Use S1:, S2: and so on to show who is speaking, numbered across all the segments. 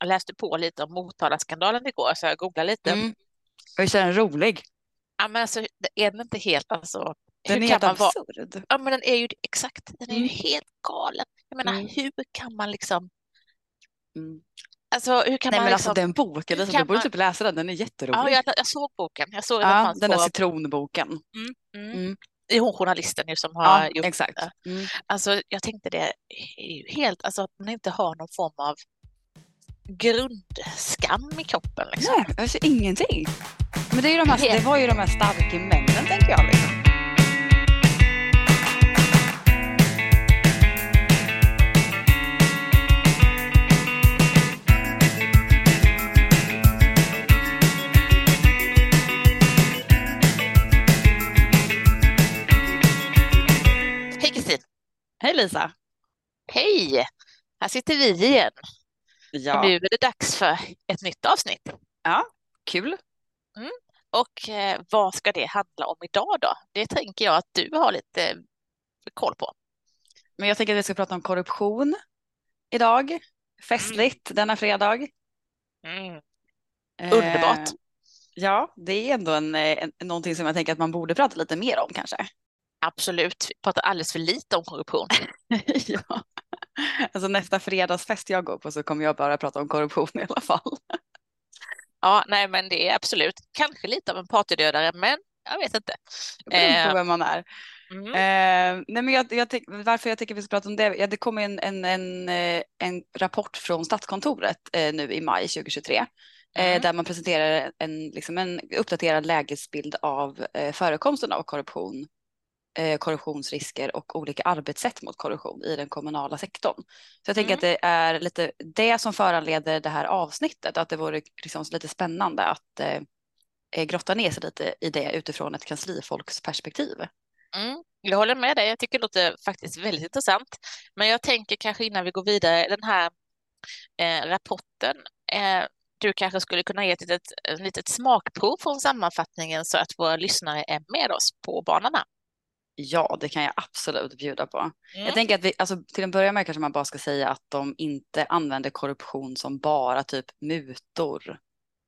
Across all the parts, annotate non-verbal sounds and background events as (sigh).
S1: jag läste på lite om Motalaskandalen igår, så jag googlade lite.
S2: Mm. Visst är den rolig?
S1: Ja, men alltså, det är den inte helt alltså.
S2: Den är helt absurd.
S1: Ja, men den är ju exakt, den är
S2: Mm.
S1: ju helt galen. Jag menar,
S2: Mm.
S1: hur kan man liksom,
S2: Mm.
S1: alltså hur kan
S2: Nej
S1: man
S2: men
S1: liksom,
S2: alltså den boken,
S1: hur
S2: alltså,
S1: kan
S2: du borde
S1: man-
S2: typ läsa den, den är jätterolig.
S1: ja, jag, jag såg boken, jag såg den
S2: Ja, den där
S1: på,
S2: citronboken.
S1: mm, mm.
S2: Mm.
S1: det är hon journalisten ju som har
S2: Ja,
S1: gjort
S2: exakt.
S1: det.
S2: Mm.
S1: Alltså jag tänkte det är ju helt, alltså att man inte har någon form av grundskam i kroppen liksom.
S2: Nej, alltså ingenting. Men det, är ju de här, det var ju de här starka männen tänker jag. Liksom.
S1: Hej Kristin!
S2: Hej Lisa!
S1: Hej! Här sitter vi igen.
S2: Ja,
S1: Nu är det dags för ett nytt avsnitt.
S2: kul.
S1: Och eh, vad ska det handla om idag då? Det tänker jag att du har lite eh, koll på.
S2: Men jag tänker att vi ska prata om korruption idag. Festligt denna fredag.
S1: Mm.
S2: Eh,
S1: Underbart.
S2: ja, det är ändå en, eh, en, någonting som jag tänker att man borde prata lite mer om kanske.
S1: Absolut, vi pratar alldeles för lite om korruption. (laughs)
S2: ja. Alltså nästa fredagsfest jag går på så kommer jag bara prata om korruption i alla fall. (laughs)
S1: Ja, nej, men det är absolut kanske lite av en partydödare, men jag vet inte.
S2: Det beror
S1: Eh,
S2: på vem man är.
S1: Mm.
S2: Eh, nej men jag, jag tänk, varför jag tycker vi ska prata om det, ja, det kom en, en, en, eh, en rapport från Statskontoret eh, nu i maj 2023 eh,
S1: Mm.
S2: där man presenterar en, liksom en uppdaterad lägesbild av eh, förekomsten av korruption, eh, korruptionsrisker och olika arbetssätt mot korruption i den kommunala sektorn. Så jag tänker
S1: Mm.
S2: att det är lite det som föranleder det här avsnittet, att det vore liksom lite spännande att eh, eh, grotta ner sig lite i det utifrån ett kanslifolksperspektiv.
S1: Mm, jag håller med dig. Jag tycker det låter faktiskt väldigt intressant. Men jag tänker kanske innan vi går vidare, den här eh, rapporten, eh, du kanske skulle kunna ge ett litet, ett litet smakprov från sammanfattningen så att våra lyssnare är med oss på banorna.
S2: Ja, det kan jag absolut bjuda på.
S1: Mm.
S2: Jag tänker att vi, alltså, till en början med kanske man bara ska säga att de inte använder korruption som bara typ mutor.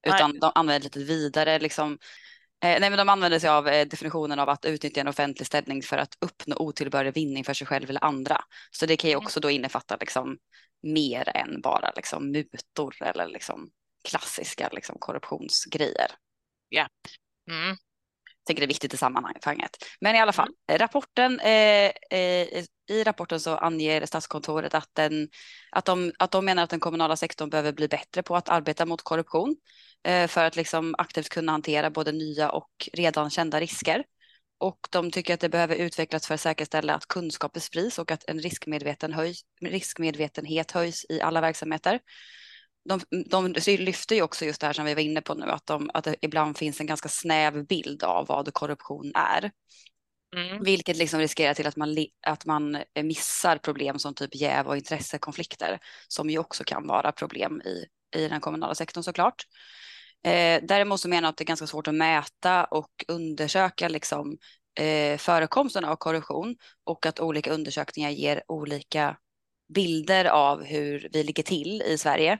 S2: Utan de använder lite vidare liksom. Eh, nej men de använder sig av eh, definitionen av att utnyttja en offentlig ställning för att uppnå otillbörlig vinning för sig själv eller andra. Så det kan ju
S1: Mm.
S2: också då innefatta liksom mer än bara liksom mutor eller liksom klassiska liksom korruptionsgrejer.
S1: Mm.
S2: Tänker det är viktigt i sammanhanget. Men i alla fall, rapporten, eh, eh, i rapporten så anger Statskontoret att, den, att, de, att de menar att den kommunala sektorn behöver bli bättre på att arbeta mot korruption eh, för att liksom aktivt kunna hantera både nya och redan kända risker. Och de tycker att det behöver utvecklas för att säkerställa att kunskaper sprids och att en riskmedveten höjs, riskmedvetenhet höjs i alla verksamheter. De, de lyfter ju också just det här som vi var inne på nu, att, de, att det ibland finns en ganska snäv bild av vad korruption är.
S1: Mm.
S2: Vilket liksom riskerar till att man, att man missar problem som typ jäv och intressekonflikter, som ju också kan vara problem i, i den kommunala sektorn såklart. Eh, däremot så menar jag att det är ganska svårt att mäta och undersöka liksom, eh, förekomsten av korruption och att olika undersökningar ger olika bilder av hur vi ligger till i Sverige.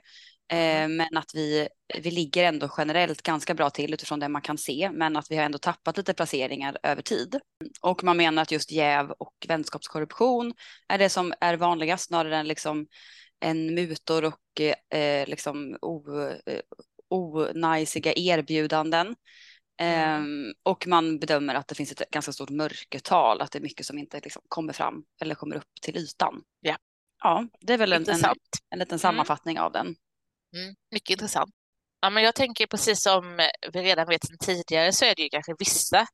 S2: Eh, men att vi, vi ligger ändå generellt ganska bra till utifrån det man kan se, men att vi har ändå tappat lite placeringar över tid. Och man menar att just jäv och vänskapskorruption är det som är vanligast snarare än liksom en mutor och eh, liksom o, eh, onajsiga erbjudanden. Ehm, och man bedömer att det finns ett ganska stort mörkertal, att det är mycket som inte liksom kommer fram eller kommer upp till ytan.
S1: Ja.
S2: Ja, det är väl en, en, en liten sammanfattning av den.
S1: Mm. Mycket intressant. Ja, men jag tänker precis som vi redan vet sedan tidigare så är det ju kanske vissa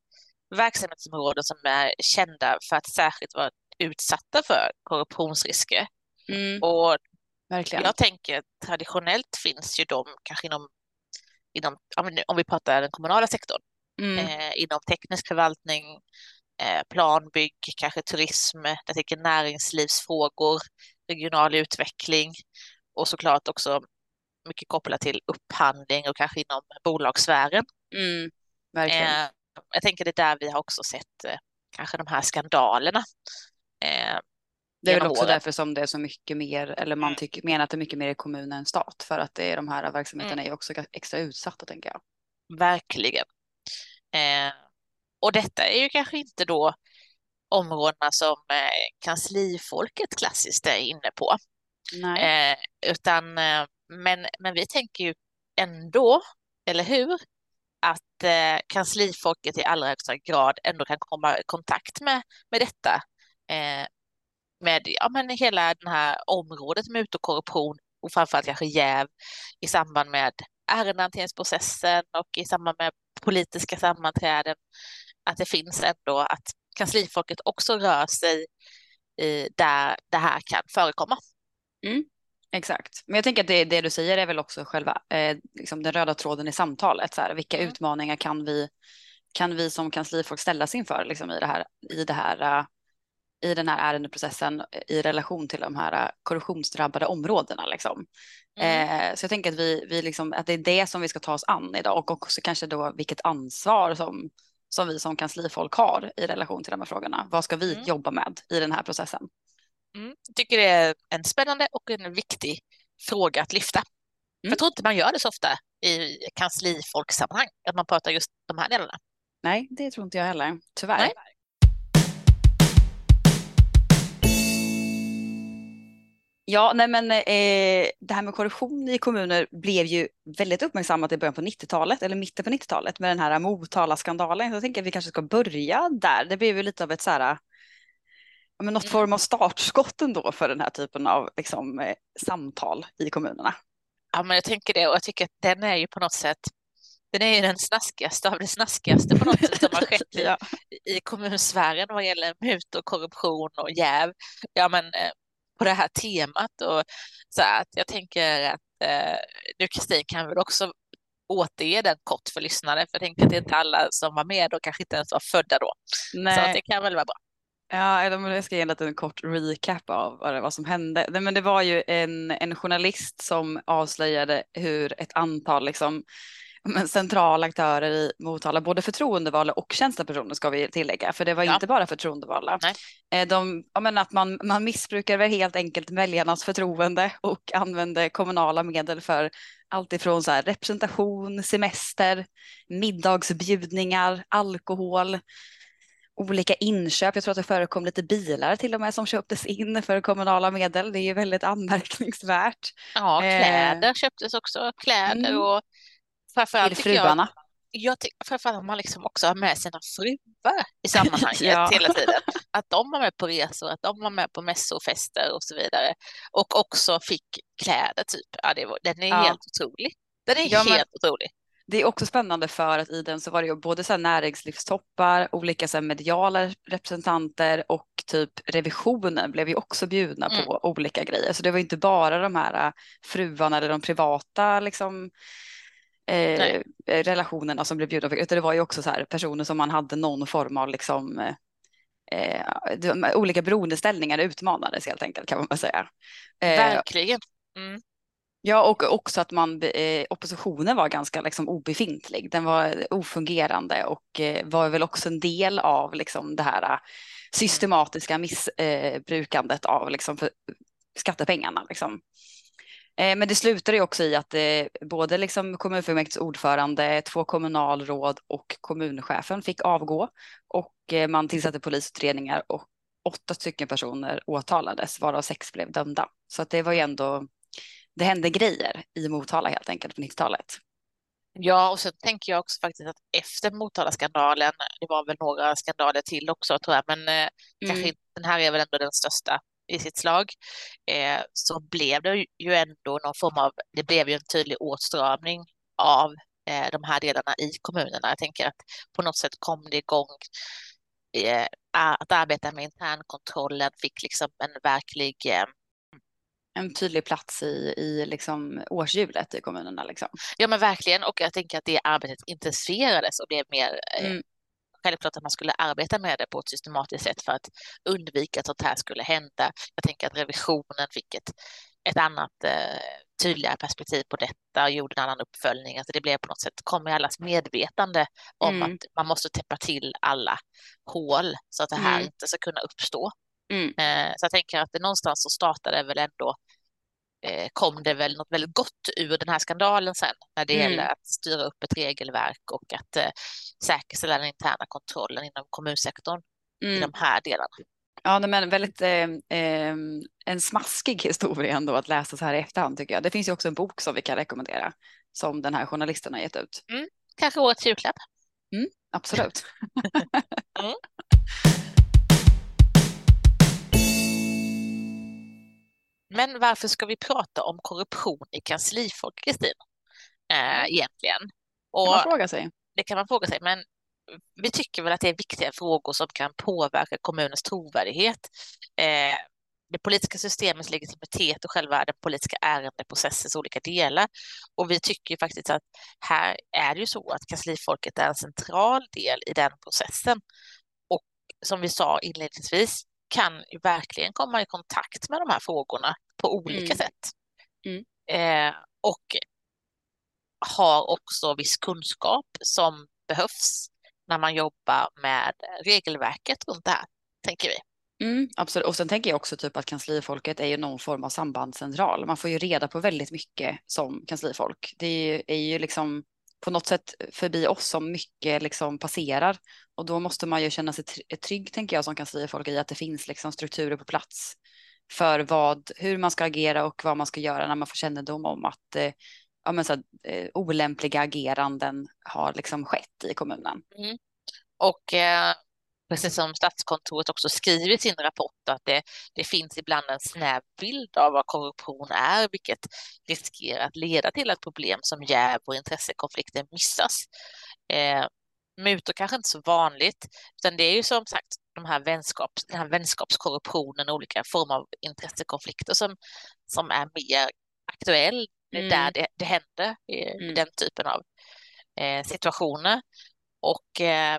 S1: verksamhetsområden som är kända för att särskilt vara utsatta för korruptionsrisker.
S2: Mm,
S1: Och
S2: verkligen.
S1: jag tänker traditionellt finns ju de kanske inom, inom om vi pratar den kommunala sektorn,
S2: Mm,
S1: eh, inom teknisk förvaltning, eh, planbygg, kanske turism, jag tänker näringslivsfrågor, regional utveckling och såklart också mycket kopplat till upphandling och kanske inom bolagssfären.
S2: mm.
S1: Eh, jag tänker det är där vi har också sett eh, kanske de här skandalerna. Eh,
S2: Det är väl också åren. därför som det är så mycket mer, eller man mm. tycker, menar att det är mycket mer i kommun än stat, för att det är de här verksamheterna mm. är också extra utsatta, tänker jag.
S1: Verkligen. Eh, och detta är ju kanske inte då områdena som eh, kanslifolket klassiskt är inne på. Eh, utan, eh, men, men vi tänker ju ändå, eller hur, att eh, kanslifolket i allra högsta grad ändå kan komma i kontakt med, med detta. Eh, med ja, men hela det här området med ut och korruption och framförallt kanske jäv i samband med ärendehanteringsprocessen och i samband med politiska sammanträden. Att det finns ändå att kanslifolket också rör sig i där det här kan förekomma.
S2: Mm, exakt, men jag tänker att det, det, du säger är väl också själva eh, liksom den röda tråden i samtalet. Så här, vilka mm. utmaningar kan vi, kan vi som kanslifolk ställas inför liksom, i det här, i det här uh, i den här ärendeprocessen i relation till de här korruptionsdrabbade områdena. Liksom. Mm. Eh, så jag tänker att, vi, vi liksom, att det är det som vi ska ta oss an idag och också kanske då vilket ansvar som, som vi som kanslifolk har i relation till de här frågorna. Vad ska vi mm. jobba med i den här processen?
S1: Mm. Jag tycker det är en spännande och en viktig fråga att lyfta. Mm. Jag tror inte man gör det så ofta i kanslifolksammanhang, att man pratar just de här delarna.
S2: Nej, det tror inte jag heller, tyvärr. Nej. Ja, nej men eh, det här med korruption i kommuner blev ju väldigt uppmärksammat i början på 90-talet, eller mitten på 90-talet med den här Motala-skandalen. Så jag tänker att vi kanske ska börja där. Det blev ju lite av ett så här, men något mm. form av startskott ändå för den här typen av liksom, eh, samtal i kommunerna.
S1: Ja, men jag tänker det och jag tycker att den är ju på något sätt den är ju den snaskigaste av det snaskigaste på något sätt som har skett (laughs) ja. i, i kommunsfären vad gäller mut och korruption och jäv. Ja, men eh, på det här temat. Och så att jag tänker att eh, du Kristin kan väl också återge den kort för lyssnare, för jag tänker att det är inte alla som var med och kanske inte ens var födda då. Nej. Så det kan väl vara bra.
S2: Ja, jag ska ge en liten kort recap av vad, det, vad som hände. Men det var ju en, en journalist som avslöjade hur ett antal liksom, centrala aktörer i Motala, både förtroendevalda och tjänstepersoner ska vi tillägga, för det var ja. inte bara förtroendevalda. Nej. Eh, de, menar att man, man missbrukar helt enkelt väljarnas förtroende och använder kommunala medel för allt ifrån så här representation, semester, middagsbjudningar, alkohol, olika inköp. Jag tror att det förekom lite bilar till och med som köptes in för kommunala medel. Det är ju väldigt anmärkningsvärt.
S1: Ja, kläder eh, köptes också. Kläder mm. och
S2: Framförallt till fruarna.
S1: Jag, jag tycker framförallt att man liksom också har med sina fruar i (laughs) sammanhanget ja. hela tiden. Att de var med på resor, att de var med på mässor, fester och så vidare. Och också fick kläder typ. Ja, det var, den är ja. helt otrolig. Den är ja, helt otrolig.
S2: Det är också spännande för att i den så var det ju både så näringslivstoppar, olika så mediala representanter och typ revisionen blev ju också bjudna mm. på olika grejer. Så det var inte bara de här äh, fruarna eller de privata liksom eh, relationerna som blev bjudna utan det var ju också så här personer som man hade någon form av liksom eh, de, olika beroendeställningar utmanades helt enkelt kan man säga.
S1: Eh, Verkligen. Mm.
S2: Ja, och också att man, eh, oppositionen var ganska liksom, obefintlig. Den var ofungerande och eh, var väl också en del av liksom, det här eh, systematiska missbrukandet eh, av liksom, för, skattepengarna. Liksom. Eh, men det slutade ju också i att både liksom kommunfullmäktiges ordförande, två kommunalråd och kommunchefen fick avgå och man tillsatte polisutredningar och åtta stycken personer åtalades varav sex blev dömda. Så att det var ju ändå, det hände grejer i Motala helt enkelt på 90-talet.
S1: Ja, och så tänker jag också faktiskt att efter Motala-skandalen, det var väl några skandaler till också tror jag, men mm. kanske den här är väl ändå den största i sitt slag, eh, så blev det ju ändå någon form av, det blev ju en tydlig åtstramning av eh, de här delarna i kommunerna. Jag tänker att på något sätt kom det igång eh, att arbeta med internkontrollen fick liksom en verklig eh,
S2: en tydlig plats i, i liksom årshjulet i kommunerna. Liksom.
S1: Ja men verkligen och jag tänker att det arbetet intensifierades och blev mer eh, mm självklart att man skulle arbeta med det på ett systematiskt sätt för att undvika att sånt här skulle hända. Jag tänker att revisionen fick ett, ett annat eh, tydligare perspektiv på detta och gjorde en annan uppföljning. Alltså det blev på något sätt, kom i allas medvetande om mm. att man måste täppa till alla hål så att det här mm. inte ska kunna uppstå.
S2: Mm.
S1: Eh, så jag tänker att det någonstans så startade väl ändå eh, kom det väl något väldigt gott ur den här skandalen sen när det
S2: Mm.
S1: gäller att styra upp ett regelverk och att eh, säkerställa den interna kontrollen inom kommunsektorn i
S2: Mm.
S1: de här delarna.
S2: Ja, men väldigt eh, eh, en smaskig historia ändå att läsa så här i efterhand tycker jag. Det finns ju också en bok som vi kan rekommendera som den här journalisten har gett ut.
S1: Kanske årets julklapp.
S2: Absolut. (laughs)
S1: Men varför ska vi prata om korruption i kanslifolk, Kristin? Eh, egentligen.
S2: Kan
S1: Och
S2: man fråga sig.
S1: det kan man fråga sig, men vi tycker väl att det är viktiga frågor som kan påverka kommunens trovärdighet, eh, det politiska systemets legitimitet och själva den politiska ärendeprocessens olika delar. Och vi tycker faktiskt att här är det ju så att kanslifolket är en central del i den processen. Och som vi sa inledningsvis kan ju verkligen komma i kontakt med de här frågorna på olika
S2: Mm.
S1: sätt.
S2: Mm.
S1: Eh, och har också viss kunskap som behövs när man jobbar med regelverket runt det här, tänker vi.
S2: Mm, absolut. Och sen tänker jag också typ att kanslifolket är ju någon form av sambandscentral. Man får ju reda på väldigt mycket som kanslifolk. Det är ju, är ju liksom på något sätt förbi oss som mycket liksom passerar. Och då måste man ju känna sig eh, trygg, tänker jag, som kanslifolk i att det finns liksom strukturer på plats för vad, hur man ska agera och vad man ska göra när man får kännedom om att eh, ja, men så här, eh, olämpliga ageranden har liksom skett i kommunen. Mm.
S1: Och eh, precis som Statskontoret också skriver i sin rapport att det, det finns ibland en snäv bild av vad korruption är, vilket riskerar att leda till att problem som jäv och intressekonflikter missas. Eh, mutor kanske inte så vanligt, utan det är ju som sagt de här vänskaps, den här vänskapskorruptionen och olika former av intressekonflikter som, som är mer aktuell
S2: Mm.
S1: där det, det händer i, i
S2: Mm.
S1: den typen av eh, situationer. Och eh,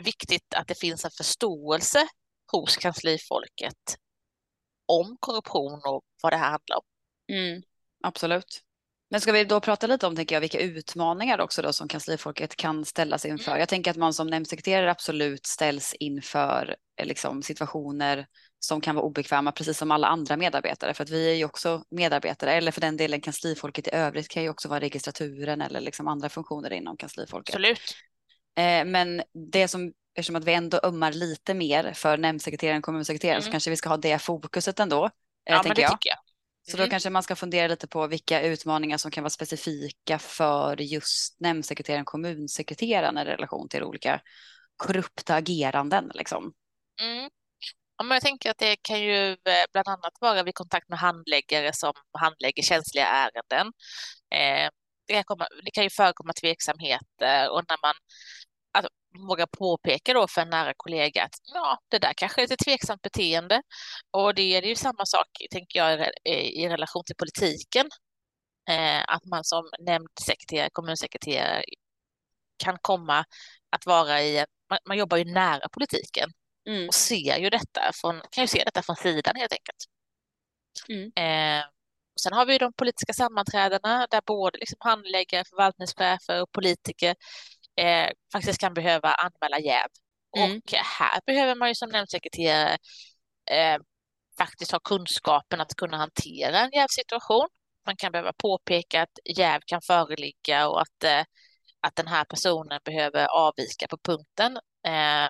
S1: viktigt att det finns en förståelse hos kanslifolket om korruption och vad det här handlar om.
S2: Mm, absolut. Men ska vi då prata lite om, tänker jag, vilka utmaningar också då som kanslifolket kan ställas inför? Jag tänker att man som nämndsekreterare absolut ställs inför eh, liksom, situationer som kan vara obekväma, precis som alla andra medarbetare, för att vi är ju också medarbetare, eller för den delen kanslifolket i övrigt kan ju också vara registraturen eller liksom andra funktioner inom kanslifolket.
S1: Absolut.
S2: Eh, men det som, eftersom att vi ändå ömmar lite mer för nämndsekreteraren och kommunsekreteraren så
S1: Mm.
S2: kanske vi ska ha det fokuset ändå, eh,
S1: Ja,
S2: tänker jag.
S1: tycker jag.
S2: Så då
S1: Mm.
S2: kanske man ska fundera lite på vilka utmaningar som kan vara specifika för just nämndsekreteraren och kommunsekreteraren i relation till olika korrupta ageranden. Liksom.
S1: Mm. Ja, men jag tänker att det kan ju eh, bland annat vara vid kontakt med handläggare som handlägger känsliga ärenden. Eh, det, kan komma, det kan ju förekomma tveksamheter och när man att våga påpeka då för en nära kollega att ja, det där kanske är ett tveksamt beteende. Och det är ju samma sak, tänker jag, i, re- i relation till politiken. Eh, att man som nämndsekreterare, kommunsekreterare kan komma att vara i man, man jobbar ju nära politiken
S2: Mm.
S1: och ser ju detta från, kan ju se detta från sidan helt enkelt.
S2: Mm.
S1: Eh, sen har vi de politiska sammanträdena där både liksom handläggare, förvaltningschefer och politiker eh, faktiskt kan behöva anmäla jäv.
S2: Mm.
S1: Och här behöver man ju som nämndsekreterare eh, faktiskt ha kunskapen att kunna hantera en jävsituation. Man kan behöva påpeka att jäv kan föreligga och att, eh, att den här personen behöver avvika på punkten. Eh,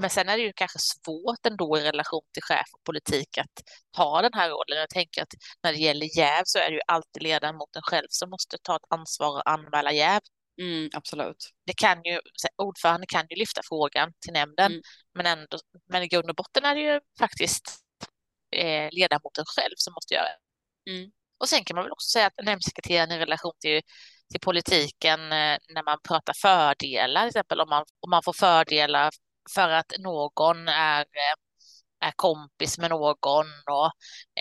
S1: men sen är det ju kanske svårt ändå i relation till chef och politik att ta den här rollen. Jag tänker att när det gäller jäv så är det ju alltid ledamoten själv som måste ta ett ansvar och anmäla jäv.
S2: Mm, absolut.
S1: Det kan ju, ordförande kan ju lyfta frågan till nämnden,
S2: Mm.
S1: men, ändå, men i grund och botten är det ju faktiskt eh, ledamoten själv som måste göra det.
S2: Mm.
S1: Och sen kan man väl också säga att nämndsekreteraren i relation till, till politiken eh, när man pratar fördelar, till exempel om man, om man får fördelar för att någon är, eh, är kompis med någon och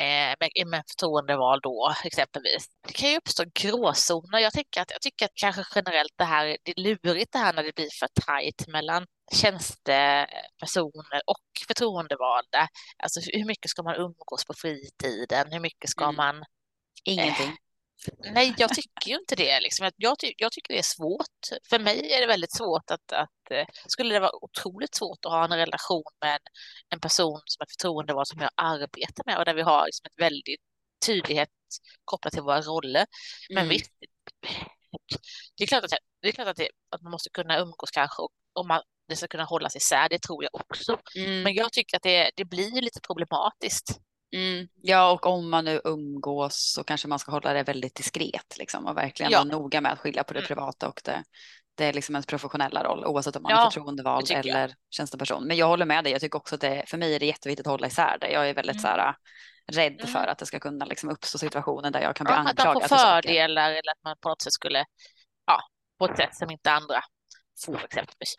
S1: eh, med, med förtroendeval då exempelvis. Det kan ju uppstå gråzoner. Jag tycker att, jag tycker att kanske generellt det här, det är lurigt det här när det blir för tajt mellan tjänstepersoner och förtroendevalda. Alltså hur mycket ska man umgås på fritiden? Hur mycket ska
S2: Mm.
S1: man
S2: Ingenting.
S1: Nej, jag tycker ju inte det. Liksom. Jag, ty jag tycker det är svårt. För mig är det väldigt svårt att, att eh, skulle det vara otroligt svårt att ha en relation med en person som är förtroendevald som jag arbetar med och där vi har liksom ett väldigt tydlighet kopplat till våra roller. Men mm. visst, det är klart att, det är klart att, det, att man måste kunna umgås kanske och om man, det ska kunna hållas isär, det tror jag också. Mm. Men jag tycker att det, det blir lite problematiskt.
S2: Mm. Ja, och om man nu umgås så kanske man ska hålla det väldigt diskret liksom, och verkligen ja. vara noga med att skilja på det mm. privata och det, det är liksom ens professionella roll oavsett om man ja, är förtroendevald eller jag. tjänsteperson. Men jag håller med dig, jag tycker också att det, för mig är det jätteviktigt att hålla isär det. Jag är väldigt mm. så här, rädd mm. för att det ska kunna liksom uppstå situationer där jag kan bli ja, anklagad
S1: för fördelar eller att man på något sätt skulle, ja, på ett sätt som inte andra får exempelvis.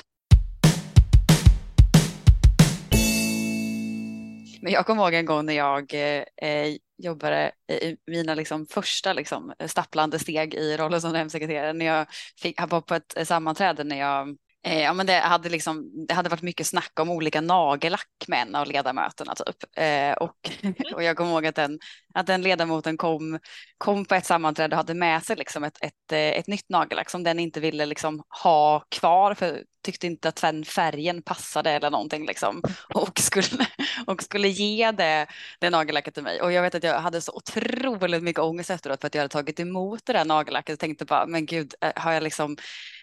S2: Men jag kommer ihåg en gång när jag eh, jobbade i mina liksom, första liksom, stapplande steg i rollen som hemsekreterare. När jag fick, var på ett sammanträde när jag Eh, ja, men det, hade liksom, det hade varit mycket snack om olika nagellack med en av ledamöterna. Typ. Eh, och, (laughs) och jag kommer ihåg att den, att den ledamoten kom, kom på ett sammanträde och hade med sig liksom ett, ett, eh, ett nytt nagellack som den inte ville liksom ha kvar för tyckte inte att färgen passade eller någonting liksom. Och skulle, och skulle ge det, det nagellacket till mig. Och jag vet att jag hade så otroligt mycket ångest efteråt för att jag hade tagit emot det där nagellacket och tänkte bara, men gud, eh, har jag liksom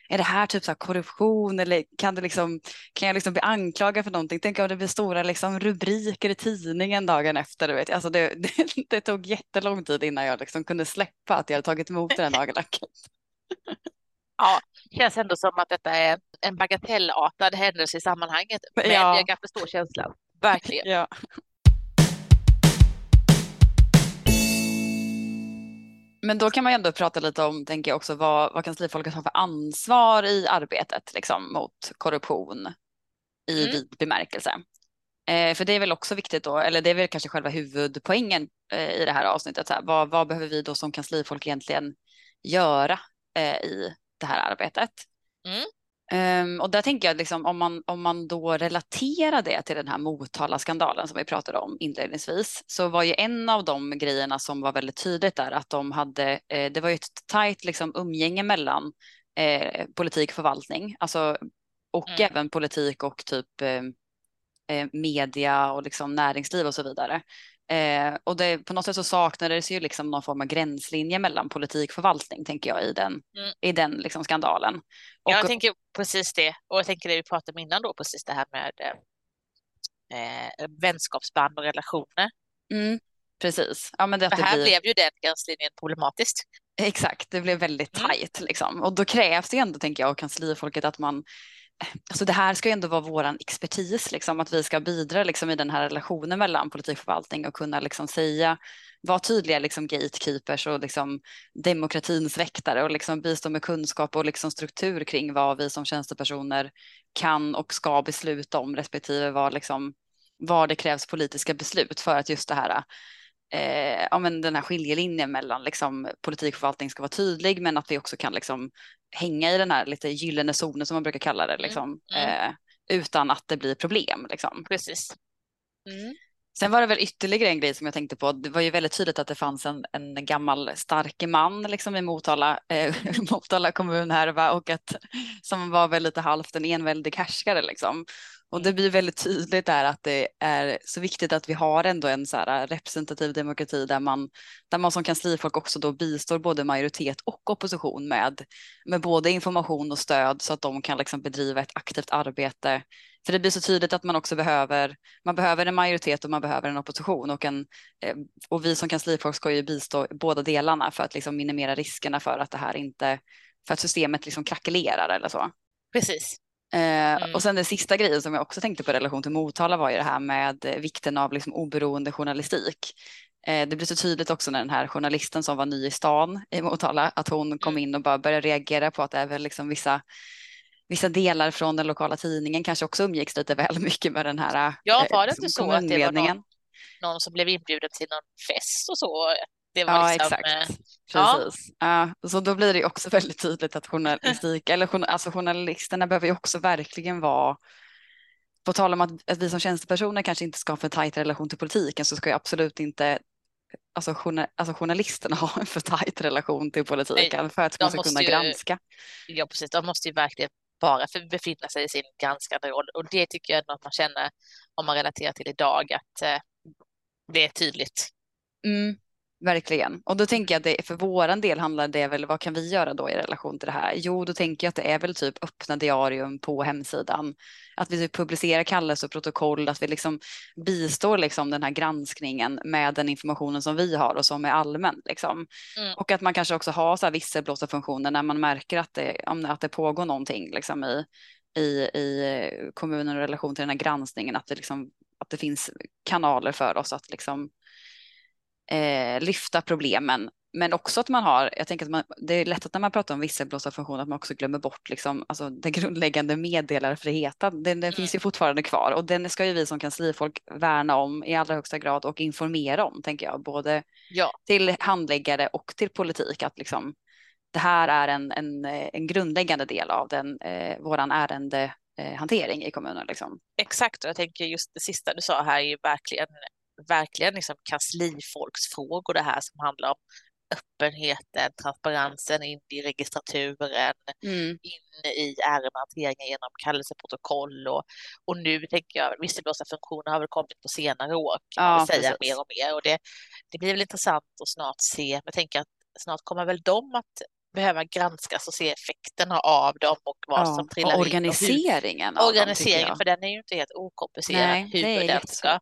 S2: är det här typ så korruption eller kan, det liksom, kan jag liksom bli anklagad för någonting? Tänk om det blir stora liksom rubriker i tidningen dagen efter. Du vet. Alltså det, (laughs) det, det tog jättelång tid innan jag liksom kunde släppa att jag hade tagit emot det här nagellacket. (laughs)
S1: Ja, det känns ändå som att detta är en bagatellartad händelse i sammanhanget. Men ja. jag kan förstå känslan, verkligen. (laughs)
S2: Ja. Men då kan man ju ändå prata lite om, tänker jag också, vad, vad kanslifolket har för ansvar i arbetet liksom, mot korruption i mm. vid bemärkelse. Eh, för det är väl också viktigt då, eller det är väl kanske själva huvudpoängen eh, i det här avsnittet. Så här, vad, vad, behöver vi då som kanslifolk egentligen göra eh, i det här arbetet? Mm. Um, och där tänker jag liksom om man, om man då relaterar det till den här Motala-skandalen som vi pratade om inledningsvis så var ju en av de grejerna som var väldigt tydligt där att de hade, eh, det var ju ett tajt liksom umgänge mellan eh, politik och förvaltning, alltså och mm. även politik och typ eh, eh media och liksom näringsliv och så vidare. Eh, och det, på något sätt så saknades ju liksom någon form av gränslinje mellan politik och förvaltning, tänker jag, i den, mm. i den liksom skandalen.
S1: Och, jag tänker precis det, och jag tänker det vi pratade om innan då, precis det här med eh, vänskapsband och relationer.
S2: Mm, precis. Ja, men det,
S1: För här blir... blev ju den gränslinjen problematisk.
S2: Exakt, det blev väldigt mm. tajt liksom. Och då krävs det ändå, tänker jag, av kanslifolket att man alltså det här ska ju ändå vara våran expertis, liksom, att vi ska bidra liksom, i den här relationen mellan politik och förvaltning och kunna liksom, säga, vara tydliga liksom, gatekeepers och liksom, demokratins väktare och liksom, bistå med kunskap och liksom, struktur kring vad vi som tjänstepersoner kan och ska besluta om respektive vad, liksom, vad det krävs politiska beslut för att just det här eh, ja, men den här skiljelinjen mellan liksom, politik och förvaltning ska vara tydlig men att vi också kan liksom, hänga i den här lite gyllene zonen som man brukar kalla det, mm, liksom, mm. Eh, utan att det blir problem. Liksom.
S1: Precis.
S2: Mm. Sen var det väl ytterligare en grej som jag tänkte på. Det var ju väldigt tydligt att det fanns en, en gammal stark man liksom i Motala, eh, (laughs) Motala kommun här va? och att som var väl lite halvt en enväldig härskare liksom. Och det blir väldigt tydligt där att det är så viktigt att vi har ändå en så här representativ demokrati där man, där man som kanslifolk också då bistår både majoritet och opposition med, med både information och stöd så att de kan liksom bedriva ett aktivt arbete. För det blir så tydligt att man också behöver, man behöver en majoritet och man behöver en opposition och, en, eh, och vi som kanslifolk ska ju bistå båda delarna för att liksom minimera riskerna för att det här inte, för att systemet liksom krackelerar eller så.
S1: Precis.
S2: Eh, mm. Och sen den sista grejen som jag också tänkte på i relation till Motala var ju det här med vikten av liksom oberoende journalistik. Eh, det blir så tydligt också när den här journalisten som var ny i stan i Motala, att hon kom mm. in och bara började reagera på att väl liksom vissa vissa delar från den lokala tidningen kanske också umgicks lite väl (laughs) mycket med den här
S1: Ja, var det liksom, inte så att det var någon, någon som blev inbjuden till någon fest och så?
S2: Det var ja, liksom, exakt. Eh, Precis. Ja. ja. så då blir det också (laughs) väldigt tydligt att journalistik, (laughs) eller alltså journalisterna behöver ju också verkligen vara på tal om att, att vi som tjänstepersoner kanske inte ska ha för tajt relation till politiken så ska ju absolut inte alltså, journal, alltså journalisterna (laughs) har en för tajt relation till politiken Nej, för att man ska kunna ju, granska.
S1: Ja, precis. De måste ju verkligen bara befinna sig i sin granskande roll och det tycker jag att man känner om man relaterar till idag att eh, det är tydligt.
S2: Mm. Verkligen. Och då tänker jag att det, för våran del handlar det väl, vad kan vi göra då i relation till det här? Jo, då tänker jag att det är väl typ öppna diarium på hemsidan. Att vi typ publicerar kallelse och protokoll, att vi liksom bistår liksom den här granskningen med den informationen som vi har och som är allmän. Liksom. Mm. Och att man kanske också har så här visselblåsarfunktioner när man märker att det, att det pågår någonting liksom i, i, i kommunen i relation till den här granskningen, att det, liksom, att det finns kanaler för oss att liksom eh, lyfta problemen. Men också att man har, jag tänker att man, det är lätt att när man pratar om visselblåsarfunktion att man också glömmer bort liksom, alltså, den grundläggande meddelarfriheten. Den, den mm. finns ju fortfarande kvar och den ska ju vi som kanslifolk värna om i allra högsta grad och informera om, tänker jag, både ja. till handläggare och till politik. Att liksom, det här är en, en, en grundläggande del av den, eh, våran ärendehantering i kommunen. Liksom.
S1: Exakt, och jag tänker just det sista du sa här är ju verkligen verkligen liksom kanslifolksfrågor det här som handlar om öppenheten, transparensen in i registraturen, mm. in i ärendehanteringen genom kallelseprotokoll och, och nu tänker jag visselblåsarfunktioner har väl kommit på senare år kan ja, man säga mer och mer och det, det blir väl intressant att snart se, men jag tänker att snart kommer väl de att behöva granskas och se effekterna av dem och vad ja, som trillar
S2: och organiseringen
S1: in. Och hur, organiseringen, dem, för den är ju inte helt okomplicerad
S2: Nej,
S1: hur den ska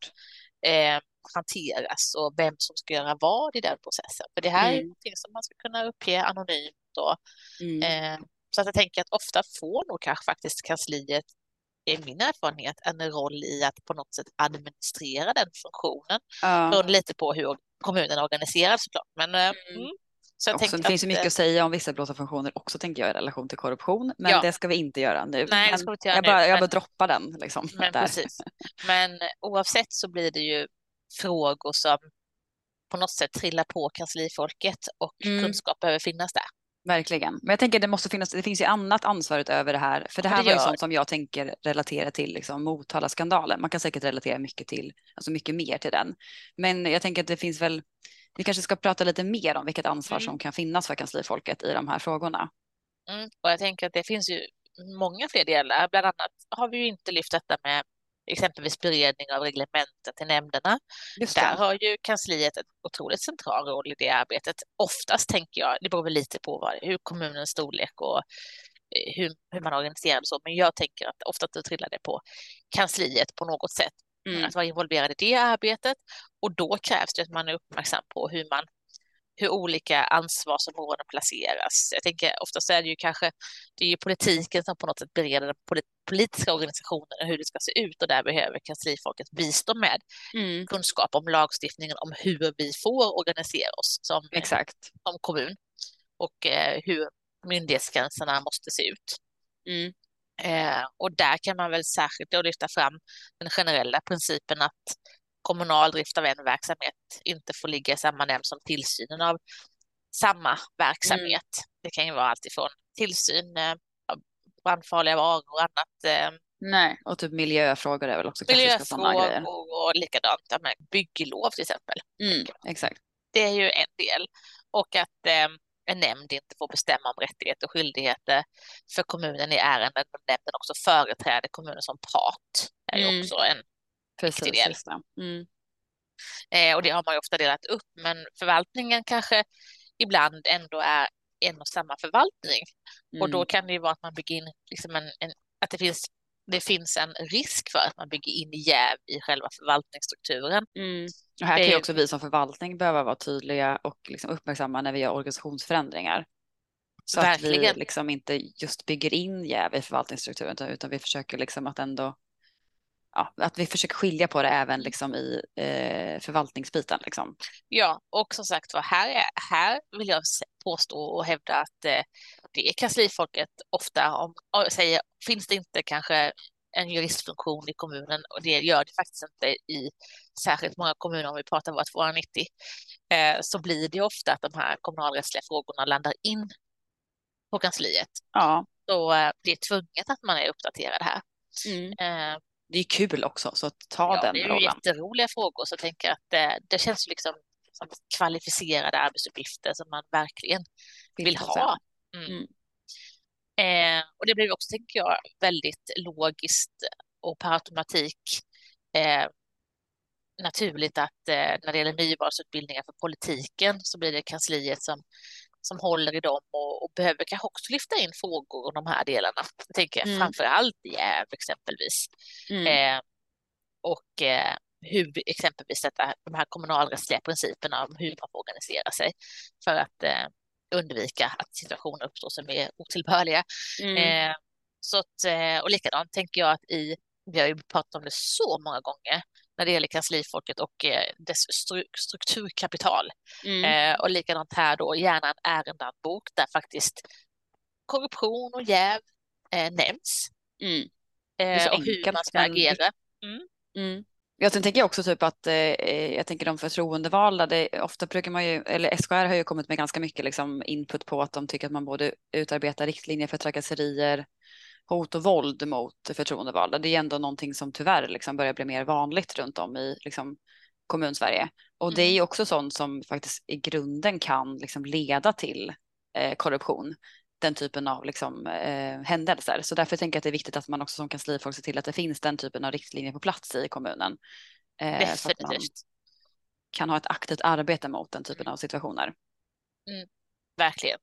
S1: eh, hanteras och vem som ska göra vad i den processen. För det här mm. är någonting som man ska kunna uppge anonymt. Och, mm. eh, så att jag tänker att ofta får nog kanske faktiskt kansliet, i min erfarenhet, en roll i att på något sätt administrera den funktionen. Ja. Beroende lite på hur kommunen är organiserad såklart. Men, eh, mm.
S2: Så också, det finns ju mycket att eh, säga om visselblåsarfunktioner också tänker jag i relation till korruption. Men ja. det ska vi inte göra nu.
S1: Nej, det ska vi inte göra
S2: jag,
S1: nu,
S2: bara, jag bara droppar den. Liksom,
S1: men, precis. (laughs) men oavsett så blir det ju frågor som på något sätt trillar på kanslifolket och mm. kunskap behöver finnas där.
S2: Verkligen. Men jag tänker det måste finnas, det finns ju annat ansvar utöver det här. För det här det var ju sånt som jag tänker relatera till liksom, Motala-skandalen. Man kan säkert relatera mycket till, alltså mycket mer till den. Men jag tänker att det finns väl vi kanske ska prata lite mer om vilket ansvar mm. som kan finnas för kanslifolket i de här frågorna.
S1: Mm. Och jag tänker att det finns ju många fler delar. Bland annat har vi ju inte lyft detta med exempelvis beredning av reglementen till nämnderna. Där har ju kansliet en otroligt central roll i det arbetet. Oftast tänker jag, det beror väl lite på vad, hur kommunens storlek och eh, hur, hur man organiserar det så, men jag tänker att ofta trillar det på kansliet på något sätt mm. att vara involverad i det arbetet. Och då krävs det att man är uppmärksam på hur man hur olika ansvarsområden placeras. Jag tänker oftast är det ju kanske det är ju politiken som på något sätt bereder den politiska organisationen och hur det ska se ut och där behöver kanslifolket bistå med mm. kunskap om lagstiftningen om hur vi får organisera oss som,
S2: Exakt.
S1: som kommun och eh, hur myndighetsgränserna måste se ut. Mm. Eh, och där kan man väl särskilt då lyfta fram den generella principen att kommunal drift av en verksamhet inte får ligga i samma nämnd som tillsynen av samma verksamhet. Mm. Det kan ju vara alltifrån tillsyn eh, av brandfarliga varor och annat. Eh,
S2: Nej, och typ miljöfrågor är väl också
S1: Miljöfrågor och, och likadant med bygglov till exempel.
S2: Mm, exakt.
S1: Det är ju en del. Och att eh, en nämnd inte får bestämma om rättigheter och skyldigheter för kommunen i ärenden, men nämnden också företräder kommunen som part. Det är ju mm. också en Precis, viktig del. Mm. Eh, och det har man ju ofta delat upp, men förvaltningen kanske ibland ändå är en och samma förvaltning. Mm. Och då mm. kan det ju vara att man bygger in liksom en, en, att det finns det finns en risk för att man bygger in jäv i själva förvaltningsstrukturen.
S2: Mm. Och här det... kan ju också vi som förvaltning behöva vara tydliga och liksom uppmärksamma när vi gör organisationsförändringar. Så Verkligen. att vi liksom inte just bygger in jäv i förvaltningsstrukturen utan vi försöker liksom att ändå ja, att vi försöker skilja på det även liksom i eh, förvaltningsbiten. Liksom.
S1: Ja, och som sagt var, här, är, här vill jag påstå och hävda att eh, det är kanslifolket ofta om, säger, finns det inte kanske en juristfunktion i kommunen och det gör det faktiskt inte i särskilt många kommuner om vi pratar våra 290 eh, så blir det ofta att de här kommunalrättsliga frågorna landar in på kansliet.
S2: Ja.
S1: Så eh, det är tvunget att man är uppdaterad här.
S2: Mm. Det är kul också, så ta ja, den
S1: Det är ju jätteroliga frågor, så jag tänker att det, det känns liksom som kvalificerade arbetsuppgifter som man verkligen vill ha. Mm. Mm. Eh, och det blev också, tänker jag, väldigt logiskt och per automatik eh, naturligt att eh, när det gäller nyvalsutbildningar för politiken så blir det kansliet som, som håller i dem och, och behöver kanske också lyfta in frågor om de här delarna. Jag tänker mm. framför allt jäv exempelvis. Mm. Eh, och eh, hur exempelvis detta, de här kommunalrättsliga principerna om hur man får organisera sig för att eh, undvika att situationer uppstår som är otillbörliga. Mm. Eh, så att, eh, och likadant tänker jag att i, vi har ju pratat om det så många gånger, när det gäller kanslifolket och eh, dess stru strukturkapital. Mm. Eh, och likadant här då, gärna en ärendehandbok där faktiskt korruption och jäv eh, nämns. Mm. Eh, och hur man ska agera. Mm.
S2: Mm. Ja, sen tänker jag också typ att eh, jag tänker de förtroendevalda, det, ofta brukar man ju, eller SKR har ju kommit med ganska mycket liksom, input på att de tycker att man borde utarbeta riktlinjer för trakasserier, hot och våld mot förtroendevalda. Det är ändå någonting som tyvärr liksom börjar bli mer vanligt runt om i liksom, kommunsverige. Och mm. det är också sånt som faktiskt i grunden kan liksom leda till eh, korruption den typen av liksom, eh, händelser. Så därför tänker jag att det är viktigt att man också som kanslifolk ser till att det finns den typen av riktlinjer på plats i kommunen.
S1: Eh, så att man
S2: kan ha ett aktivt arbete mot den typen av situationer.
S1: Mm, verkligen.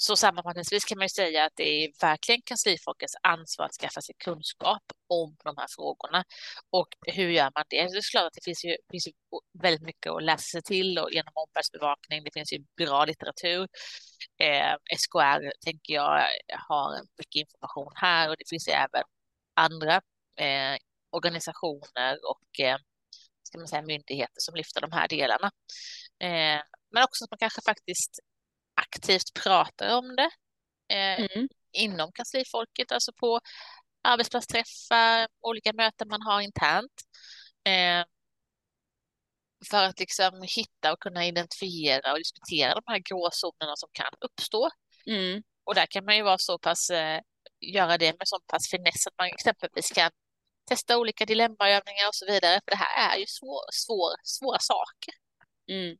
S1: Så sammanfattningsvis kan man ju säga att det är verkligen kanslifolkets ansvar att skaffa sig kunskap om de här frågorna. Och hur gör man det? Det är klart att det finns ju, finns ju väldigt mycket att läsa sig till och genom omvärldsbevakning. Det finns ju bra litteratur. Eh, SKR tänker jag har mycket information här och det finns ju även andra eh, organisationer och eh, ska man säga, myndigheter som lyfter de här delarna. Eh, men också att man kanske faktiskt aktivt pratar om det eh, mm. inom kanslifolket, alltså på arbetsplatsträffar, olika möten man har internt. Eh, för att liksom hitta och kunna identifiera och diskutera de här gråzonerna som kan uppstå. Mm. Och där kan man ju vara så pass, eh, göra det med så pass finess att man exempelvis kan testa olika dilemmaövningar och så vidare. För det här är ju svår, svår, svåra saker.
S2: Mm.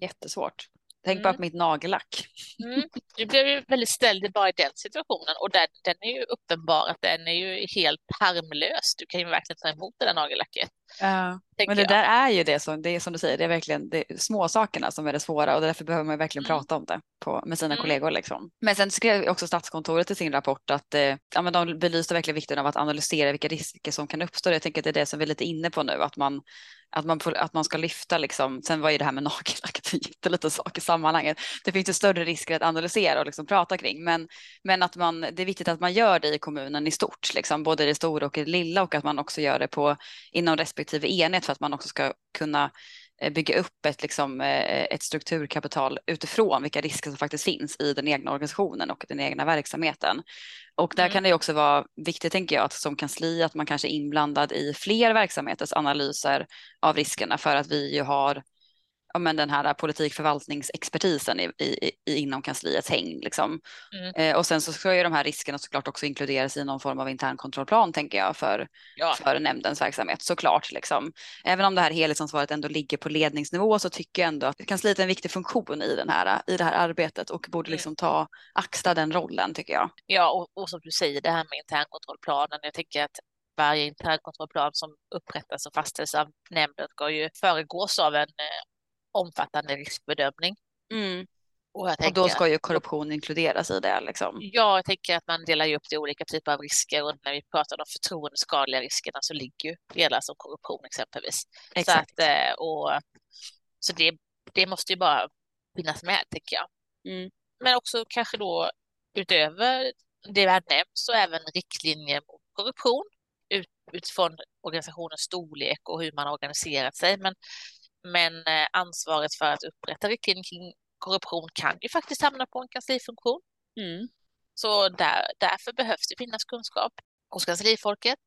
S2: Jättesvårt. Tänk bara på mm. mitt nagellack.
S1: Mm. Du blev ju väldigt ställd bara i den situationen och den, den är ju uppenbar att den är ju helt harmlös. Du kan ju verkligen ta emot det där nagellacket.
S2: Ja, men det jag. där är ju det som, det är som du säger, det är verkligen det är små sakerna som är det svåra och därför behöver man verkligen mm. prata om det på, med sina mm. kollegor. Liksom. Men sen skrev också Statskontoret i sin rapport att eh, ja, men de belyste verkligen vikten av att analysera vilka risker som kan uppstå. Jag tänker att det är det som vi är lite inne på nu, att man att man, får, att man ska lyfta liksom, sen var ju det här med (laughs) nagellack en jätteliten sak i sammanhanget. Det finns ju större risker att analysera och liksom prata kring, men, men att man, det är viktigt att man gör det i kommunen i stort, liksom, både det stora och det lilla och att man också gör det på, inom respektive enhet för att man också ska kunna Eh, bygga upp ett, liksom, eh, ett strukturkapital utifrån vilka risker som faktiskt finns i den egna organisationen och den egna verksamheten. Och där mm. kan det också vara viktigt, tänker jag, att som kansli att man kanske är inblandad i fler verksamheters analyser av riskerna för att vi ju har ja, men den här politikförvaltningsexpertisen i, i, i, inom kansliets häng. Liksom. Mm. Eh, och sen så ska ju de här riskerna såklart också inkluderas i någon form av intern kontrollplan tänker jag för, ja. för nämndens verksamhet såklart. Liksom. Även om det här helhetsansvaret ändå ligger på ledningsnivå så tycker jag ändå att kansliet är en viktig funktion i, den här, i det här arbetet och borde mm. liksom ta, axla den rollen tycker jag.
S1: Ja, och, och som du säger det här med internkontrollplanen. Jag tycker att varje internkontrollplan som upprättas och fastställs av nämnden ska ju föregås av en eh, omfattande riskbedömning.
S2: Mm. Och, och, då ska ju korruption inkluderas i det. Liksom.
S1: Ja, jag tänker att man delar upp det i olika typer av risker och när vi pratar om de förtroendeskadliga riskerna så ligger ju delar som korruption exempelvis. Exakt. Så, att, eh, och, så det, det måste ju bara finnas med, tycker jag. Mm. Men också kanske då utöver det vi har nämnt så även riktlinjer mot korruption ut, utifrån organisationens storlek och hur man har organiserat sig. Men men eh, ansvaret för att upprätta riktlinjer kring korruption kan ju faktiskt hamna på en kanslifunktion. Mm. Så där, därför behövs det finnas kunskap hos kanslifolket.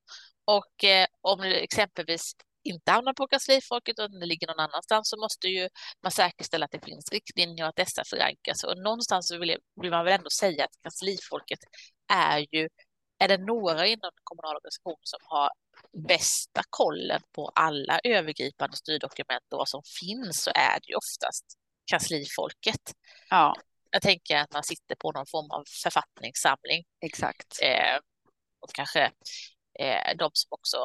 S1: Och eh, om det exempelvis inte hamnar på kanslifolket och det ligger någon annanstans så måste ju man säkerställa att det finns riktlinjer och att dessa förankras. Och någonstans vill, vill man väl ändå säga att kanslifolket är ju är det några inom den kommunala organisationen som har bästa kollen på alla övergripande styrdokument och vad som finns så är det ju oftast kanslifolket.
S2: Ja,
S1: Jag tänker att man sitter på någon form av författningssamling
S2: exakt.
S1: eh, och kanske eh, de som också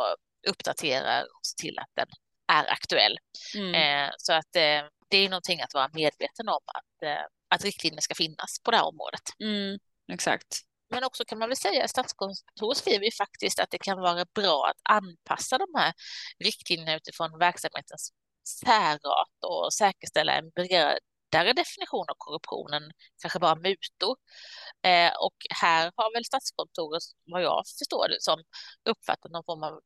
S1: uppdaterar och ser till att den är aktuell.
S2: Mm.
S1: Eh, så att eh, det är någonting att vara medveten om att, eh, att riktlinjer ska finnas på det här området.
S2: Mm. Exakt.
S1: Men också kan man väl säga att Statskontoret skriver ju faktiskt att det kan vara bra att anpassa de här riktlinjerna utifrån verksamhetens särart och säkerställa en bredare definition av korruptionen, kanske bara mutor. Eh, och här har väl Statskontoret, vad jag förstår det som, uppfattat någon form av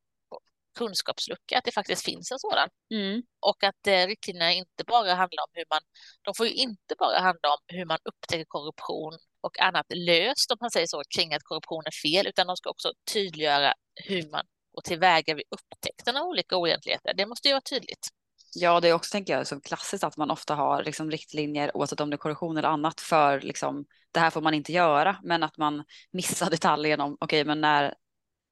S1: kunskapslucka, att det faktiskt finns en sådan.
S2: Mm.
S1: Och att eh, riktlinjerna inte bara handlar om hur man, de får ju inte bara handla om hur man upptäcker korruption och annat löst, om man säger så, kring att korruption är fel, utan de ska också tydliggöra hur man går tillväga vid upptäckten av olika oegentligheter. Det måste ju vara tydligt.
S2: Ja, det är också, tänker jag, som klassiskt att man ofta har liksom, riktlinjer, oavsett om det är korruption eller annat, för liksom, det här får man inte göra, men att man missar detaljen om, okej, men när,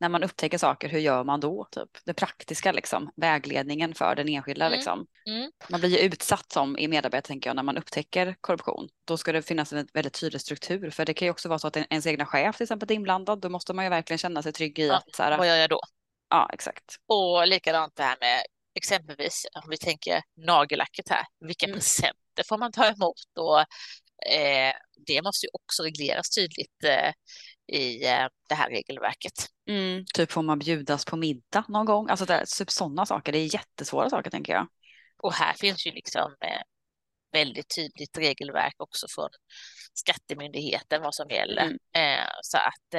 S2: när man upptäcker saker, hur gör man då? Typ? Det praktiska, liksom, vägledningen för den enskilda.
S1: Mm.
S2: Liksom.
S1: Mm.
S2: Man blir ju utsatt som i medarbetare, tänker jag, när man upptäcker korruption. Då ska det finnas en väldigt tydlig struktur, för det kan ju också vara så att en- ens egna chef till exempel är inblandad, då måste man ju verkligen känna sig trygg i
S1: Ja,
S2: att så här,
S1: Vad gör jag då?
S2: ja, exakt.
S1: Och likadant det här med exempelvis om vi tänker nagellacket här. Vilka
S2: Mm.
S1: presenter får man ta emot? Och, eh, det måste ju också regleras tydligt eh, i eh, det här regelverket.
S2: Mm. Typ får man bjudas på middag någon gång? Alltså där, typ sådana saker, det är jättesvåra saker tänker jag.
S1: Och här finns ju liksom eh, väldigt tydligt regelverk också från Skattemyndigheten vad som gäller.
S2: Mm.
S1: Eh, så att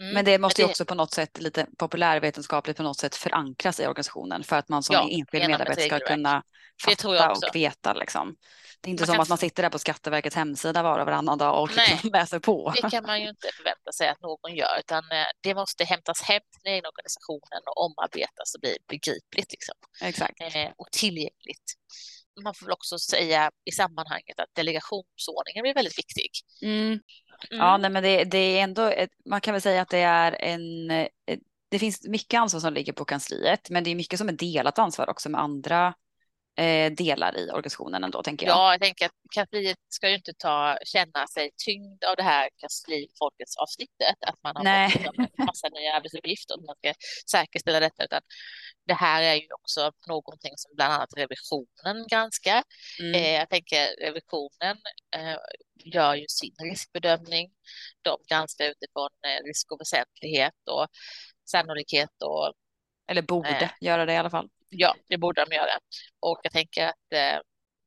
S1: mm,
S2: Men det måste ju också på något sätt lite populärvetenskapligt på något sätt förankras i organisationen för att man som
S1: Ja,
S2: enskild medarbetare ska kunna fatta och veta liksom. Det är inte
S1: Man
S2: som
S1: kan
S2: att man sitter där på Skatteverkets hemsida var och varannan dag och liksom (laughs) läser på.
S1: Det kan man ju inte förvänta sig att någon gör, utan eh, det måste hämtas hem till den egna organisationen och omarbetas och bli begripligt liksom,
S2: Exakt.
S1: eh, och tillgängligt. Man får väl också säga i sammanhanget att delegationsordningen blir väldigt viktig.
S2: Mm. Ja, nej, men det, det är ändå, man kan väl säga att det är en, eh, det finns mycket ansvar som ligger på kansliet, men det är mycket som är delat ansvar också med andra delar i organisationen ändå, tänker jag.
S1: Ja, jag tänker att kansliet ska ju inte ta, känna sig tyngd av det här kanslifolkets avsnittet, att man har
S2: Nej.
S1: fått en massa nya arbetsuppgifter och man ska säkerställa detta, utan det här är ju också någonting som bland annat revisionen granskar.
S2: Mm.
S1: Eh, jag tänker revisionen eh, gör ju sin riskbedömning. De granskar utifrån eh, risk och väsentlighet och sannolikhet och
S2: Eller borde
S1: eh.
S2: göra det i alla fall.
S1: Ja, det borde de göra. Och jag tänker att eh,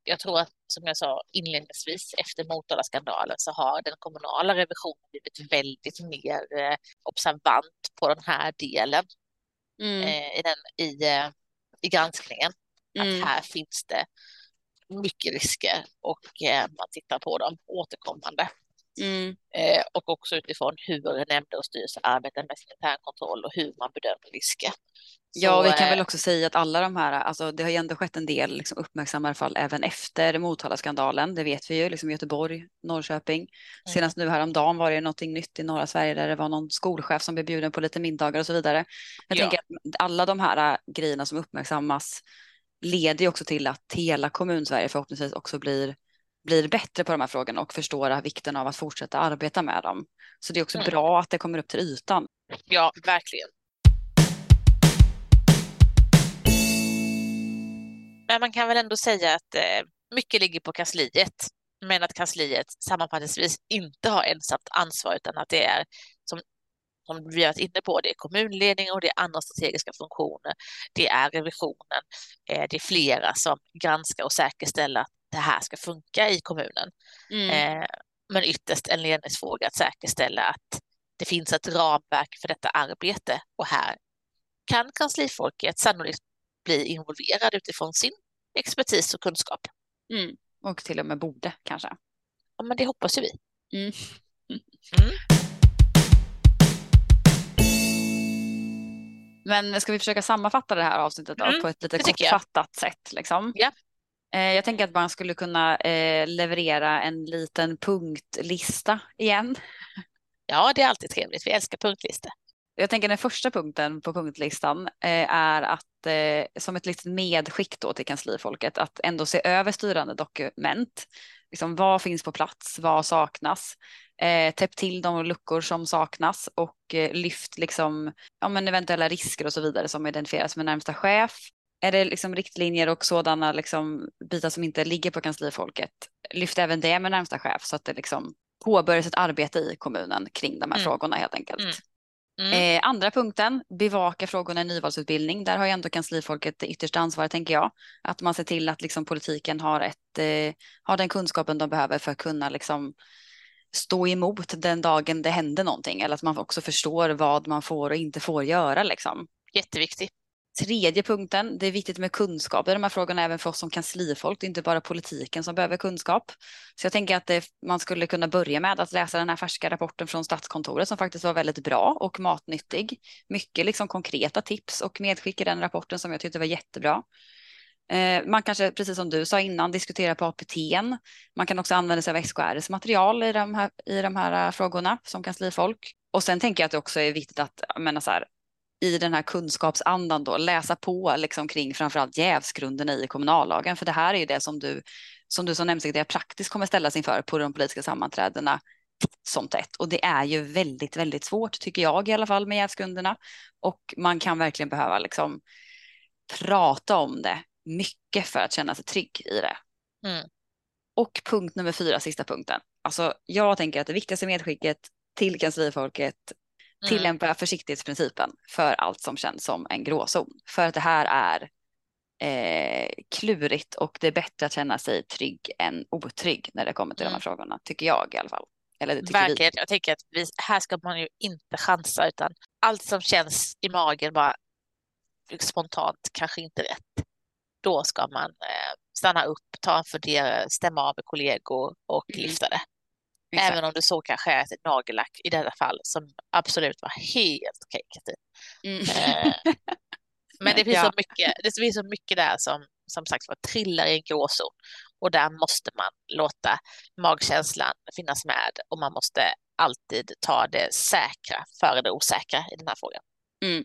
S1: jag tror att som jag sa inledningsvis efter Motala-skandalen så har den kommunala revisionen blivit väldigt mer eh, observant på den här delen
S2: Mm.
S1: eh, i, den, i, eh, i granskningen.
S2: Mm.
S1: Att här finns det mycket risker och eh, man tittar på dem återkommande.
S2: Mm.
S1: Eh, och också utifrån hur nämnder och styrelser arbetar med sin internkontroll och hur man bedömer risker.
S2: Ja,
S1: Så,
S2: vi kan väl
S1: eh,
S2: också säga att alla de här, alltså det har ju ändå skett en del liksom, uppmärksammade fall även efter Motala-skandalen. Det vet vi ju, liksom Göteborg, Norrköping.
S1: Mm.
S2: Senast nu häromdagen var det någonting nytt i norra Sverige där det var någon skolchef som blev bjuden på lite middagar och så vidare. Jag
S1: Ja.
S2: tänker att alla de här äh, grejerna som uppmärksammas leder ju också till att hela kommun-Sverige förhoppningsvis också blir, blir bättre på de här frågorna och förstår vikten av att fortsätta arbeta med dem. Så det är också
S1: Mm.
S2: bra att det kommer upp till ytan.
S1: Ja, verkligen. Men man kan väl ändå säga att eh, mycket ligger på kansliet, men att kansliet sammanfattningsvis inte har ensamt ansvar utan att det är som, som vi har varit inne på, det är kommunledning och det är andra strategiska funktioner, det är revisionen, eh, det är flera som granskar och säkerställer att det här ska funka i kommunen. Eh, men ytterst en ledningsfråga att säkerställa att det finns ett ramverk för detta arbete. Och här kan kanslifolket sannolikt bli involverad utifrån sin expertis och kunskap.
S2: Mm. Och till och med borde kanske.
S1: Ja, men det hoppas ju vi.
S2: Mm.
S1: Mm.
S2: Men ska vi försöka sammanfatta det här avsnittet då,
S1: Mm,
S2: på ett lite kortfattat sätt? Liksom?
S1: Ja.
S2: Eh, jag tänker att man skulle kunna eh, leverera en liten punktlista igen.
S1: Ja, det är alltid trevligt. Vi älskar punktlistor.
S2: Jag tänker den första punkten på punktlistan eh, är att eh, som ett litet medskick då till kanslifolket att ändå se över styrande dokument. Liksom, vad finns på plats? Vad saknas? Eh, täpp till de luckor som saknas och lyft liksom, ja, men eventuella risker och så vidare som identifieras med närmsta chef. Är det liksom riktlinjer och sådana liksom bitar som inte ligger på kanslifolket, lyft även det med närmsta chef så att det liksom påbörjas ett arbete i kommunen kring de här mm. frågorna helt enkelt. Mm. Mm. Eh, andra punkten, bevaka frågorna i nyvalsutbildning. Där har ju ändå kanslifolket det yttersta ansvaret, tänker jag. Att man ser till att liksom, politiken har, ett, eh, har den kunskapen de behöver för att kunna liksom, stå emot den dagen det händer någonting. Eller att man också förstår vad man får och inte får göra. Liksom.
S1: Jätteviktigt.
S2: Tredje punkten, det är viktigt med kunskap i de här frågorna även för oss som kanslifolk. Det är inte bara politiken som behöver kunskap. Så jag tänker att det, man skulle kunna börja med att läsa den här färska rapporten från Statskontoret som faktiskt var väldigt bra och matnyttig. Mycket liksom konkreta tips och medskick i den rapporten som jag tyckte var jättebra. Eh, man kanske, precis som du sa innan, diskutera på APT. Man kan också använda sig av SKRs material i de här, i de här eh, frågorna som kanslifolk. Och sen tänker jag att det också är viktigt att menar så här, i den här kunskapsandan då läsa på liksom kring framförallt jävsgrunderna i kommunallagen. För det här är ju det som du som du som nämndsekreterare praktiskt kommer ställas inför på de politiska sammanträdena som tätt. Och det är ju väldigt, väldigt svårt tycker jag i alla fall med jävsgrunderna. Och man kan verkligen behöva liksom prata om det mycket för att känna sig trygg i det. Mm. Och punkt nummer fyra, sista punkten. Alltså jag tänker att det viktigaste medskicket till kanslifolket. Tillämpa försiktighetsprincipen för allt som känns som en gråzon. För att det här är eh, klurigt och det är bättre att känna sig trygg än otrygg när det kommer till mm. de här mm. frågorna, tycker jag i alla fall.
S1: Eller det Verkligen, vi. jag tänker att vi, här ska man ju inte chansa utan allt som känns i magen bara spontant kanske inte rätt. Då ska man eh, stanna upp, ta en funderare, stämma av med kollegor och mm. lyfta det. Exakt. Även om det så kanske ett nagellack i detta fall som absolut var helt okej. Mm. Eh, men (laughs) det finns, ja. så mycket, det finns så mycket där som som sagt var trillar i en gråzon och där måste man låta magkänslan finnas med och man måste alltid ta det säkra före det osäkra i den här frågan. Mm.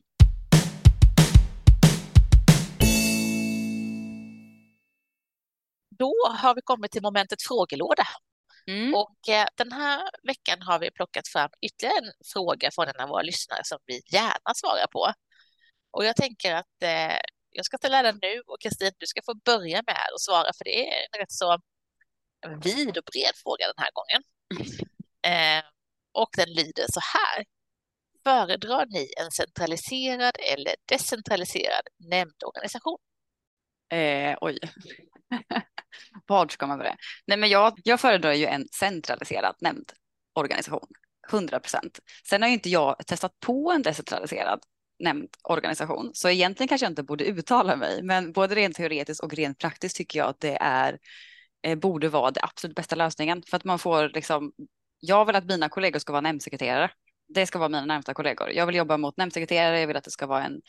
S1: Då har vi kommit till momentet frågelåda. Mm. Och eh, den här veckan har vi plockat fram ytterligare en fråga från en av våra lyssnare som vi gärna svarar på. Och jag tänker att eh, jag ska ställa den nu och Kristin, du ska få börja med att svara för det är en rätt så vid och bred fråga den här gången. (laughs) Eh, och den lyder så här. Föredrar ni en centraliserad eller decentraliserad nämndorganisation?
S2: Eh, oj. (laughs) Vad ska man börja? Nej, men jag, jag föredrar ju en centraliserad nämndorganisation. 100 procent. Sen har ju inte jag testat på en decentraliserad nämndorganisation, så egentligen kanske jag inte borde uttala mig, men både rent teoretiskt och rent praktiskt tycker jag att det är eh, borde vara det absolut bästa lösningen för att man får liksom. Jag vill att mina kollegor ska vara nämndsekreterare det ska vara mina närmsta kollegor. Jag vill jobba mot nämndsekreterare, jag vill att det ska vara en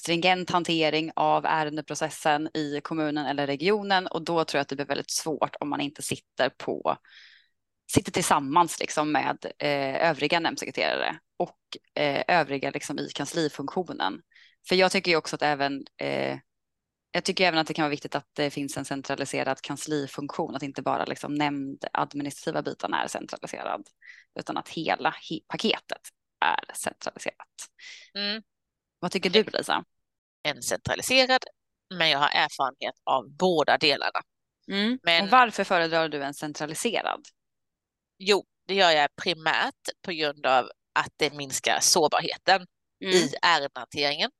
S2: stringent hantering av ärendeprocessen i kommunen eller regionen och då tror jag att det blir väldigt svårt om man inte sitter på sitter tillsammans liksom med eh, övriga nämndsekreterare och eh, övriga liksom i kanslifunktionen. För jag tycker ju också att även eh, jag tycker även att det kan vara viktigt att det finns en centraliserad kanslifunktion, att inte bara liksom nämnd administrativa bitarna är centraliserad, utan att hela paketet är centraliserat. Mm. Vad tycker du Lisa?
S1: En centraliserad, men jag har erfarenhet av båda delarna.
S2: Mm. Men... Och varför föredrar du en centraliserad?
S1: Jo, det gör jag primärt på grund av att det minskar sårbarheten mm. i ärendehanteringen.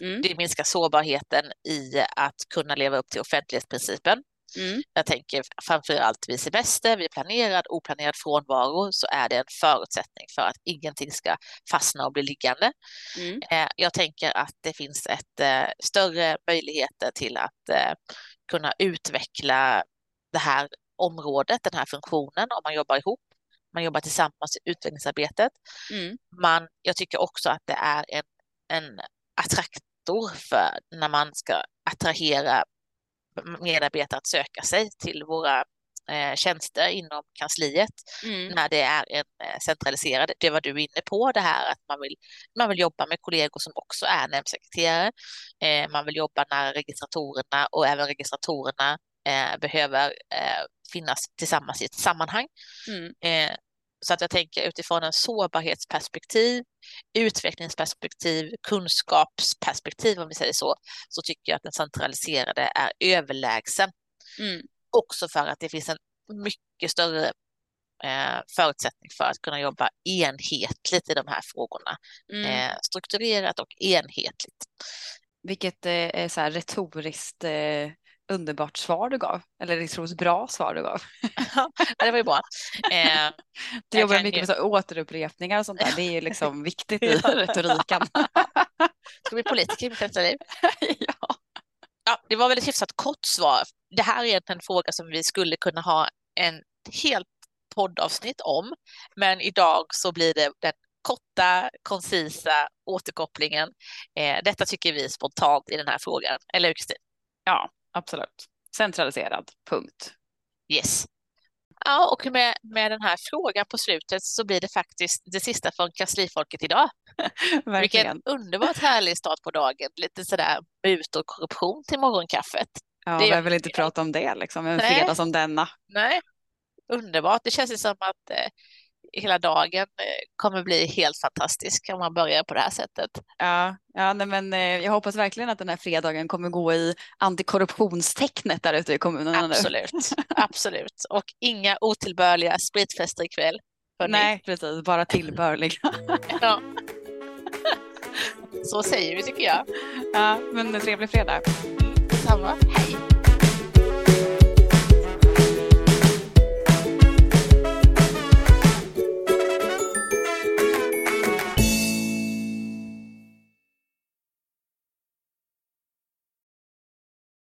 S1: Mm. Det minskar sårbarheten i att kunna leva upp till offentlighetsprincipen. Mm. Jag tänker framför allt vid semester, vid planerad, oplanerad frånvaro så är det en förutsättning för att ingenting ska fastna och bli liggande. Mm. Eh, jag tänker att det finns ett eh, större möjligheter till att eh, kunna utveckla det här området, den här funktionen om man jobbar ihop. Man jobbar tillsammans i utvecklingsarbetet. Mm. Man, jag tycker också att det är en, en attraktor för när man ska attrahera medarbetare att söka sig till våra eh, tjänster inom kansliet mm. när det är en eh, centraliserad. Det var du inne på, det här att man vill, man vill jobba med kollegor som också är nämndsekreterare. Eh, man vill jobba nära registratorerna och även registratorerna eh, behöver eh, finnas tillsammans i ett sammanhang. Mm. Så att jag tänker utifrån en sårbarhetsperspektiv, utvecklingsperspektiv, kunskapsperspektiv om vi säger så, så tycker jag att den centraliserade är överlägsen. Mm. Också för att det finns en mycket större eh, förutsättning för att kunna jobba enhetligt i de här frågorna. Mm. Eh, strukturerat och enhetligt.
S2: Vilket eh, är så här retoriskt eh, underbart svar du gav. Eller retoriskt bra svar du gav. (laughs)
S1: ja, det var ju bra. Eh,
S2: du jobbar mycket ju... med så återupprepningar och sånt där. Det är ju liksom (laughs) viktigt i retoriken. (laughs)
S1: Ska bli politiker i mitt nästa liv? ja. ja. Det var väl ett hyfsat kort svar. Det här är en fråga som vi skulle kunna ha en helt poddavsnitt om. Men idag så blir det den korta, koncisa återkopplingen. Eh, detta tycker vi spontant i den här frågan. Eller hur Kristin?
S2: Ja, absolut. Centraliserad, punkt.
S1: Yes. Ja, och med, med den här frågan på slutet så blir det faktiskt det sista från kanslifolket idag. (laughs) Vilken underbart härlig start på dagen. Lite sådär mut och korruption till morgonkaffet.
S2: Ja, det, jag vill inte prata om det liksom, en fredag som denna.
S1: Nej, underbart. Det känns ju som att eh, hela dagen eh, kommer bli helt fantastisk om man börjar på det här sättet.
S2: Ja, ja nej, men eh, jag hoppas verkligen att den här fredagen kommer gå i antikorruptionstecknet där ute i kommunerna
S1: Absolut, nu. (laughs) absolut. Och inga otillbörliga spritfester ikväll.
S2: Nej, precis, bara tillbörliga. (laughs)
S1: ja. Så säger vi tycker jag.
S2: Ja, men trevlig fredag.
S1: Detsamma, hej.